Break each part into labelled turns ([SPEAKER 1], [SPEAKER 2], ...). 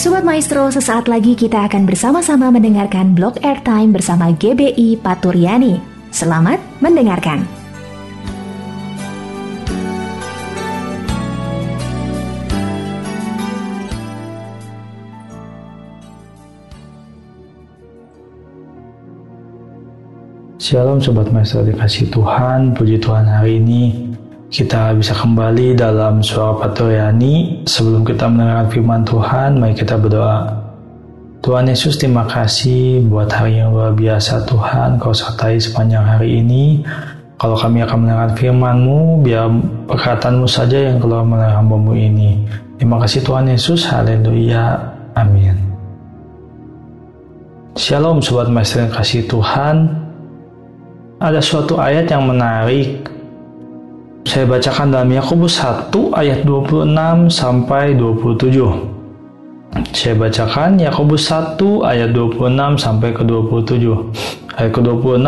[SPEAKER 1] Sobat Maestro, sesaat lagi kita akan bersama-sama mendengarkan blog airtime bersama GBI Paturyani. Selamat mendengarkan.
[SPEAKER 2] Shalom Sobat Maestro dikasih Tuhan, puji Tuhan hari ini kita bisa kembali dalam suara Paturyani. Sebelum kita mendengarkan firman Tuhan, mari kita berdoa. Tuhan Yesus, terima kasih buat hari yang luar biasa Tuhan. Kau sertai sepanjang hari ini. Kalau kami akan mendengarkan firman-Mu, biar perkataan-Mu saja yang keluar melalui hamba-Mu ini. Terima kasih Tuhan Yesus. Haleluya. Amin. Shalom Sobat Maestro yang kasih Tuhan. Ada suatu ayat yang menarik saya bacakan dalam Yakobus 1 ayat 26 sampai 27. Saya bacakan Yakobus 1 ayat 26 sampai ke 27. Ayat ke-26,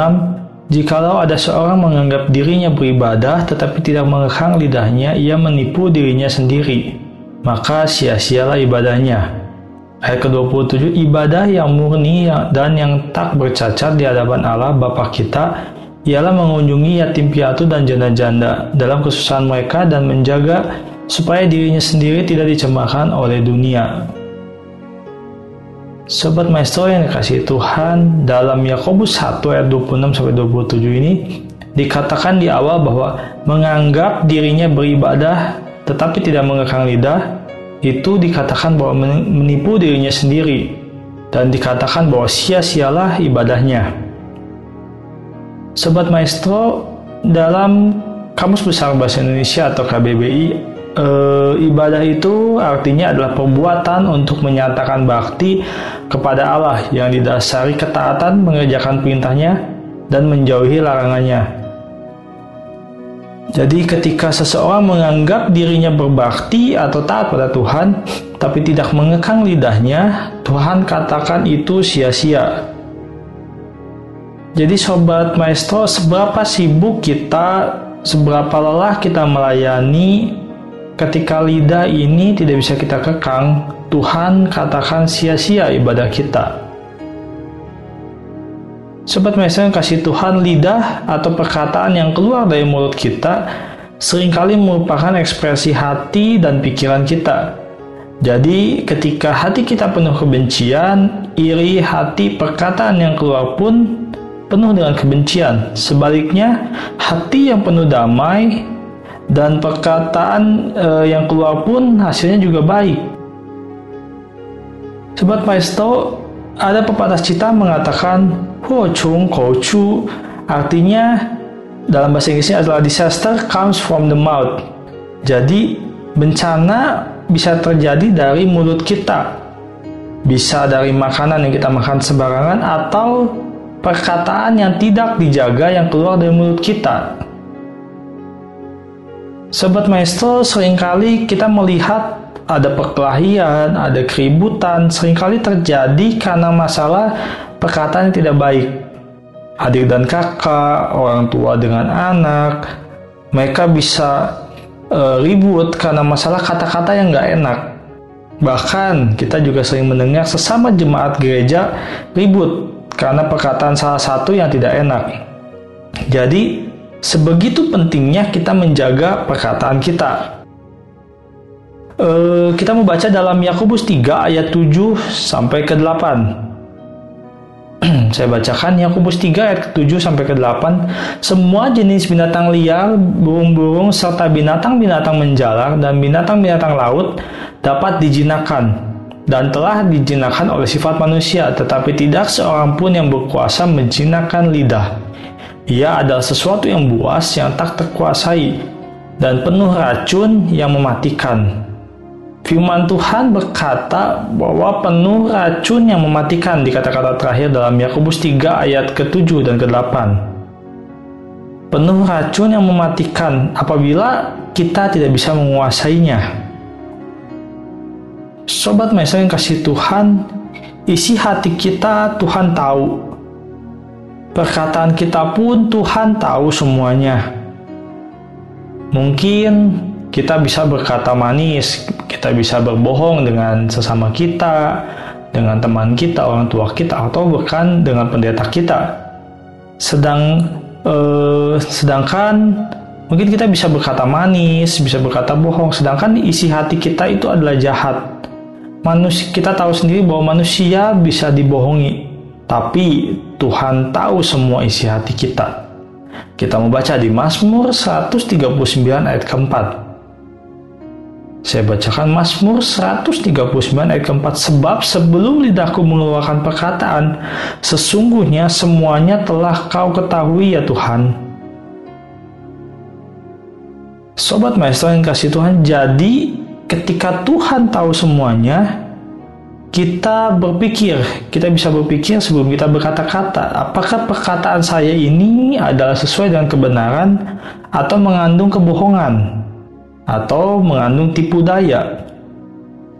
[SPEAKER 2] Jikalau ada seorang menganggap dirinya beribadah tetapi tidak mengekang lidahnya, ia menipu dirinya sendiri. Maka sia-sialah ibadahnya. Ayat ke-27, ibadah yang murni dan yang tak bercacat di hadapan Allah Bapa kita ialah mengunjungi yatim piatu dan janda-janda dalam kesusahan mereka dan menjaga supaya dirinya sendiri tidak dicemarkan oleh dunia. Sobat Maestro yang dikasih Tuhan, dalam Yakobus 1 ayat 26 sampai 27 ini dikatakan di awal bahwa menganggap dirinya beribadah tetapi tidak mengekang lidah itu dikatakan bahwa menipu dirinya sendiri dan dikatakan bahwa sia-sialah ibadahnya. Sobat Maestro, dalam Kamus Besar Bahasa Indonesia atau KBBI, e, ibadah itu artinya adalah perbuatan untuk menyatakan bakti kepada Allah yang didasari ketaatan mengerjakan perintahnya dan menjauhi larangannya. Jadi ketika seseorang menganggap dirinya berbakti atau taat pada Tuhan, tapi tidak mengekang lidahnya, Tuhan katakan itu sia-sia. Jadi sobat maestro, seberapa sibuk kita, seberapa lelah kita melayani ketika lidah ini tidak bisa kita kekang, Tuhan katakan sia-sia ibadah kita. Sobat maestro yang kasih Tuhan lidah atau perkataan yang keluar dari mulut kita sering kali merupakan ekspresi hati dan pikiran kita. Jadi ketika hati kita penuh kebencian, iri hati perkataan yang keluar pun penuh dengan kebencian. Sebaliknya, hati yang penuh damai dan perkataan uh, yang keluar pun hasilnya juga baik. Sobat Paisto, ada pepatah cita mengatakan Ho chung kou chu artinya dalam bahasa Inggrisnya adalah disaster comes from the mouth. Jadi bencana bisa terjadi dari mulut kita. Bisa dari makanan yang kita makan sembarangan atau perkataan yang tidak dijaga yang keluar dari mulut kita. Sobat Maestro, sering kali kita melihat ada perkelahian, ada keributan, sering kali terjadi karena masalah perkataan yang tidak baik. Adik dan kakak, orang tua dengan anak, mereka bisa e, ribut karena masalah kata-kata yang nggak enak. Bahkan kita juga sering mendengar sesama jemaat gereja ribut karena perkataan salah satu yang tidak enak. Jadi, sebegitu pentingnya kita menjaga perkataan kita. E, kita mau baca dalam Yakobus 3 ayat 7 sampai ke 8. Saya bacakan Yakobus 3 ayat 7 sampai ke 8. Semua jenis binatang liar, burung-burung serta binatang-binatang menjalar dan binatang-binatang laut dapat dijinakan dan telah dijinakan oleh sifat manusia, tetapi tidak seorang pun yang berkuasa menjinakkan lidah. Ia adalah sesuatu yang buas yang tak terkuasai dan penuh racun yang mematikan. Firman Tuhan berkata bahwa penuh racun yang mematikan di kata-kata terakhir dalam Yakobus 3 ayat ke-7 dan ke-8. Penuh racun yang mematikan apabila kita tidak bisa menguasainya. Sobat Mesa yang kasih Tuhan, isi hati kita Tuhan tahu. Perkataan kita pun Tuhan tahu semuanya. Mungkin kita bisa berkata manis, kita bisa berbohong dengan sesama kita, dengan teman kita, orang tua kita, atau bahkan dengan pendeta kita. Sedang eh, sedangkan mungkin kita bisa berkata manis, bisa berkata bohong, sedangkan isi hati kita itu adalah jahat. Manusia kita tahu sendiri bahwa manusia bisa dibohongi, tapi Tuhan tahu semua isi hati kita. Kita membaca di Mazmur 139 ayat keempat. Saya bacakan Mazmur 139 ayat keempat sebab sebelum lidahku mengeluarkan perkataan sesungguhnya semuanya telah kau ketahui ya Tuhan. Sobat Maestro yang kasih Tuhan, jadi ketika Tuhan tahu semuanya, kita berpikir, kita bisa berpikir sebelum kita berkata-kata, apakah perkataan saya ini adalah sesuai dengan kebenaran atau mengandung kebohongan? atau mengandung tipu daya.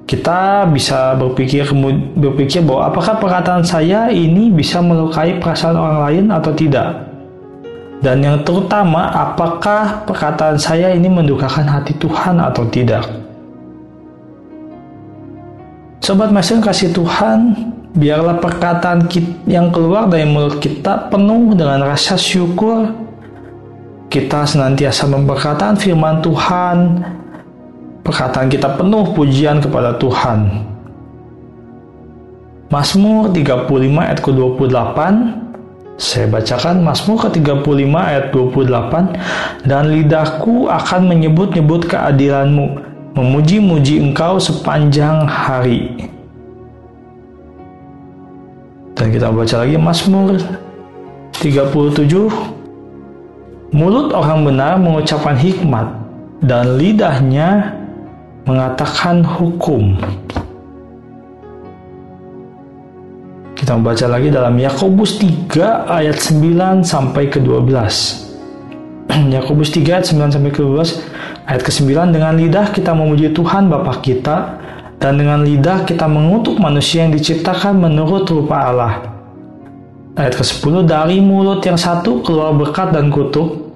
[SPEAKER 2] Kita bisa berpikir berpikir bahwa apakah perkataan saya ini bisa melukai perasaan orang lain atau tidak. Dan yang terutama, apakah perkataan saya ini mendukakan hati Tuhan atau tidak. Sobat Master kasih Tuhan, biarlah perkataan yang keluar dari mulut kita penuh dengan rasa syukur. Kita senantiasa memperkataan firman Tuhan, perkataan kita penuh pujian kepada Tuhan. Mazmur 35 ayat ke-28 saya bacakan Mazmur ke-35 ayat 28 dan lidahku akan menyebut-nyebut keadilanmu memuji-muji engkau sepanjang hari dan kita baca lagi Mazmur 37 Mulut orang benar mengucapkan hikmat, dan lidahnya mengatakan hukum. Kita membaca lagi dalam Yakobus 3 ayat 9 sampai ke 12. Yakobus 3 ayat 9 sampai ke 12 ayat ke-9 dengan lidah kita memuji Tuhan Bapa kita dan dengan lidah kita mengutuk manusia yang diciptakan menurut rupa Allah. Ayat ke-10 dari mulut yang satu keluar berkat dan kutuk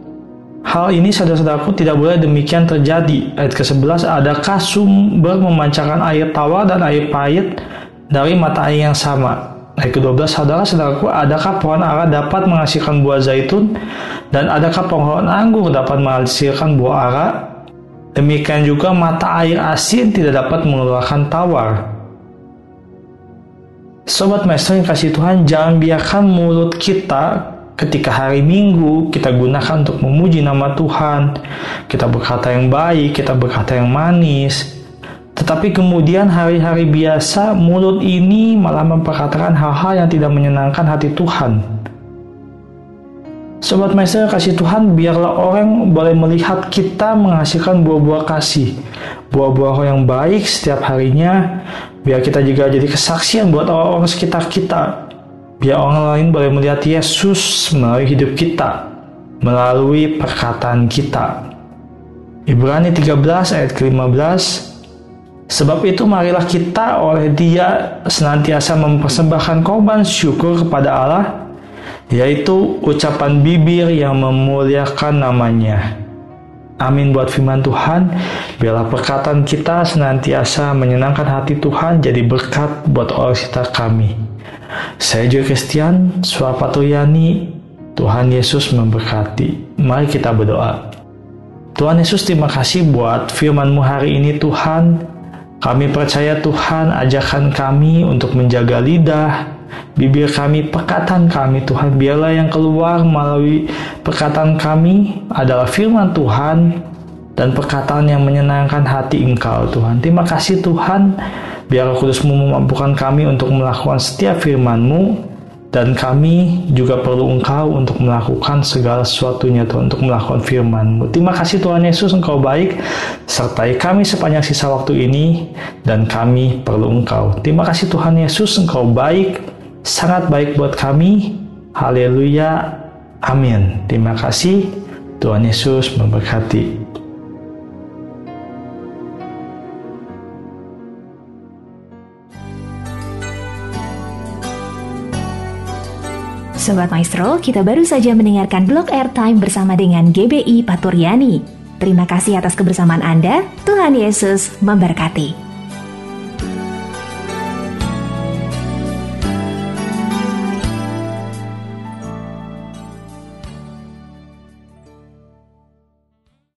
[SPEAKER 2] Hal ini saudara-saudaraku tidak boleh demikian terjadi. Ayat ke-11, adakah sumber memancarkan air tawar dan air pahit dari mata air yang sama? Ayat ke-12, saudara-saudaraku, adakah pohon ara dapat menghasilkan buah zaitun dan adakah pohon anggur dapat menghasilkan buah ara? Demikian juga mata air asin tidak dapat mengeluarkan tawar. Sobat Maestro yang kasih Tuhan, jangan biarkan mulut kita ketika hari Minggu kita gunakan untuk memuji nama Tuhan, kita berkata yang baik, kita berkata yang manis. Tetapi kemudian hari-hari biasa mulut ini malah memperkatakan hal-hal yang tidak menyenangkan hati Tuhan. Sobat Maestro kasih Tuhan, biarlah orang boleh melihat kita menghasilkan buah-buah kasih, buah-buah yang baik setiap harinya, biar kita juga jadi kesaksian buat orang-orang sekitar kita, biar orang lain boleh melihat Yesus melalui hidup kita, melalui perkataan kita. Ibrani 13 ayat ke-15 Sebab itu marilah kita oleh dia senantiasa mempersembahkan korban syukur kepada Allah, yaitu ucapan bibir yang memuliakan namanya. Amin buat firman Tuhan, biarlah perkataan kita senantiasa menyenangkan hati Tuhan jadi berkat buat orang sekitar kami. Saya Joy Christian, Yani, Tuhan Yesus memberkati. Mari kita berdoa. Tuhan Yesus terima kasih buat firman-Mu hari ini Tuhan. Kami percaya Tuhan ajakan kami untuk menjaga lidah, bibir kami, perkataan kami Tuhan. Biarlah yang keluar melalui perkataan kami adalah firman Tuhan dan perkataan yang menyenangkan hati Engkau Tuhan. Terima kasih Tuhan. Biar Kudusmu memampukan kami untuk melakukan setiap firman-Mu dan kami juga perlu Engkau untuk melakukan segala sesuatunya Tuhan, untuk melakukan firman-Mu. Terima kasih Tuhan Yesus, Engkau baik, sertai kami sepanjang sisa waktu ini, dan kami perlu Engkau. Terima kasih Tuhan Yesus, Engkau baik, sangat baik buat kami. Haleluya. Amin. Terima kasih. Tuhan Yesus memberkati.
[SPEAKER 1] Sobat Maestro, kita baru saja mendengarkan blog airtime bersama dengan GBI Paturyani. Terima kasih atas kebersamaan Anda. Tuhan Yesus memberkati.